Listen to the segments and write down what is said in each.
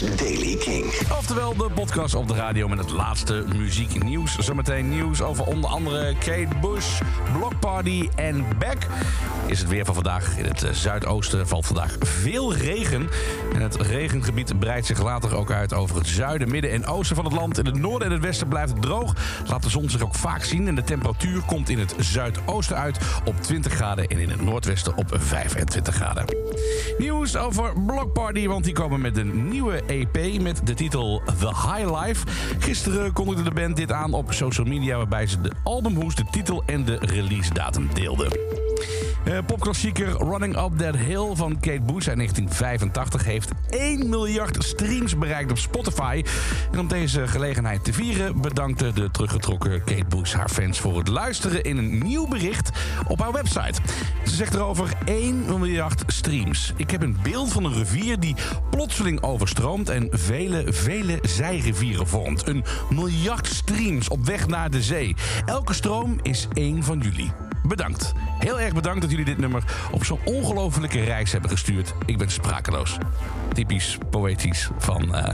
Daily King. Oftewel de podcast op de radio met het laatste muzieknieuws. Zometeen nieuws over onder andere Kate Bush, Block Party en Beck. Is het weer van vandaag. In het eh, zuidoosten valt vandaag veel regen. Het regengebied breidt zich later ook uit over het zuiden, midden en oosten van het land. In het noorden en het westen blijft het droog. Laat de zon zich ook vaak zien. En de temperatuur komt in het zuidoosten uit op 20 graden. En in het noordwesten op 25 graden. Nieuws over Block Party, want die komen met een nieuwe EP met de titel The High Life. Gisteren kondigde de band dit aan op social media, waarbij ze de albumhoes, de titel en de release datum deelden. Uh, popklassieker Running Up That Hill van Kate Bush uit 1985 heeft 1 miljard streams bereikt op Spotify. En om deze gelegenheid te vieren bedankte de teruggetrokken Kate Bush haar fans voor het luisteren in een nieuw bericht op haar website. Ze zegt erover 1 miljard streams. Ik heb een beeld van een rivier die plotseling overstroomt en vele, vele zijrivieren vormt. Een miljard streams op weg naar de zee. Elke stroom is één van jullie. Bedankt. Heel erg bedankt dat jullie dit nummer op zo'n ongelofelijke reis hebben gestuurd. Ik ben sprakeloos. Typisch poëtisch van uh,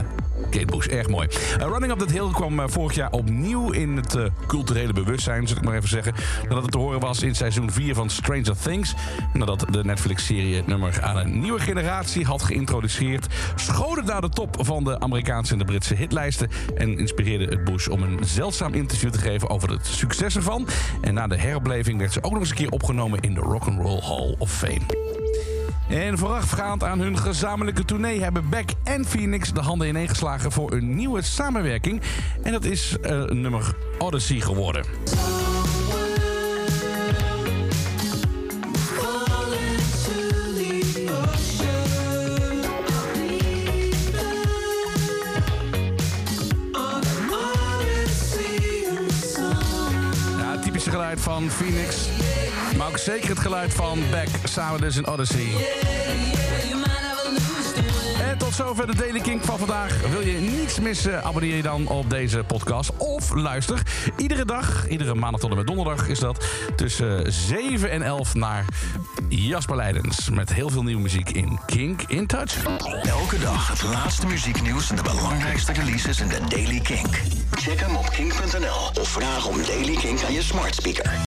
Kate Bush. Erg mooi. Uh, Running Up That Hill kwam uh, vorig jaar opnieuw in het culturele bewustzijn, zal ik maar even zeggen. Nadat het te horen was in seizoen 4 van Stranger Things. Nadat de Netflix-serie nummer aan een nieuwe generatie had geïntroduceerd. Schoot het naar de top van de Amerikaanse en de Britse hitlijsten. En inspireerde het Bush om een zeldzaam interview te geven over het succes ervan. En na de heropleving werd ze ook nog eens een keer opgenomen in de Rock'n'Roll Hall of Fame. En voorafgaand aan hun gezamenlijke tournee hebben Beck en Phoenix de handen ineengeslagen voor een nieuwe samenwerking. En dat is uh, nummer Odyssey geworden. Van Phoenix. Maar ook zeker het geluid van Beck samen dus in Odyssey. En tot zover de Daily Kink van vandaag. Wil je niets missen, abonneer je dan op deze podcast. Of luister iedere dag, iedere maandag tot en met donderdag is dat... tussen 7 en 11 naar Jasper Leidens. Met heel veel nieuwe muziek in Kink in Touch. Elke dag het laatste muzieknieuws en de belangrijkste releases in de Daily Kink. Check hem op kink.nl of vraag om Daily Kink aan je smart speaker.